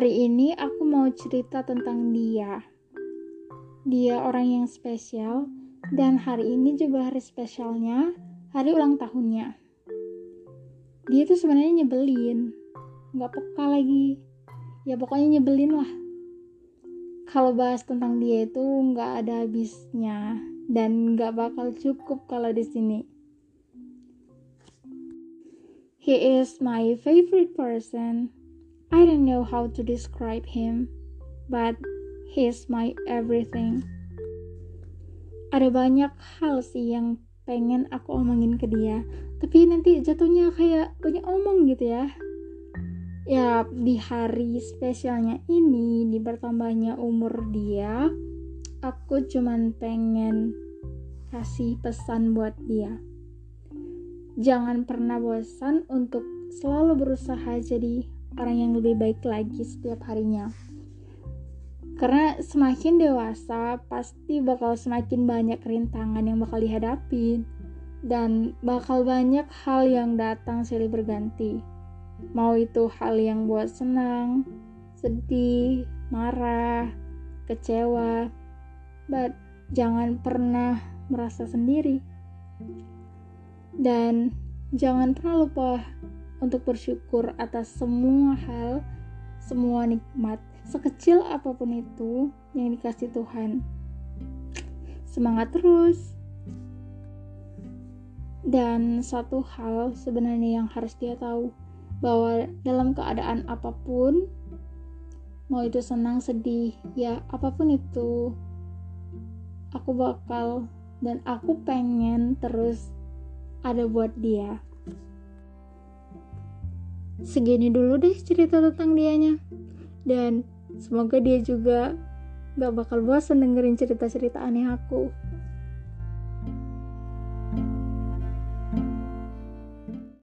Hari ini aku mau cerita tentang dia. Dia orang yang spesial dan hari ini juga hari spesialnya, hari ulang tahunnya. Dia tuh sebenarnya nyebelin, nggak peka lagi. Ya pokoknya nyebelin lah. Kalau bahas tentang dia itu nggak ada habisnya dan nggak bakal cukup kalau di sini. He is my favorite person. I don't know how to describe him, but he's my everything. Ada banyak hal sih yang pengen aku omongin ke dia, tapi nanti jatuhnya kayak banyak omong gitu ya. Ya, di hari spesialnya ini, di bertambahnya umur dia, aku cuman pengen kasih pesan buat dia. Jangan pernah bosan untuk selalu berusaha jadi orang yang lebih baik lagi setiap harinya. Karena semakin dewasa, pasti bakal semakin banyak rintangan yang bakal dihadapi dan bakal banyak hal yang datang silih berganti. Mau itu hal yang buat senang, sedih, marah, kecewa, but jangan pernah merasa sendiri. Dan jangan pernah lupa untuk bersyukur atas semua hal, semua nikmat, sekecil apa pun itu yang dikasih Tuhan. Semangat terus. Dan satu hal sebenarnya yang harus dia tahu bahwa dalam keadaan apa pun mau itu senang sedih ya apa pun itu aku bakal dan aku pengen terus ada buat dia segini dulu deh cerita tentang dianya dan semoga dia juga gak bakal bosan dengerin cerita-cerita aneh aku.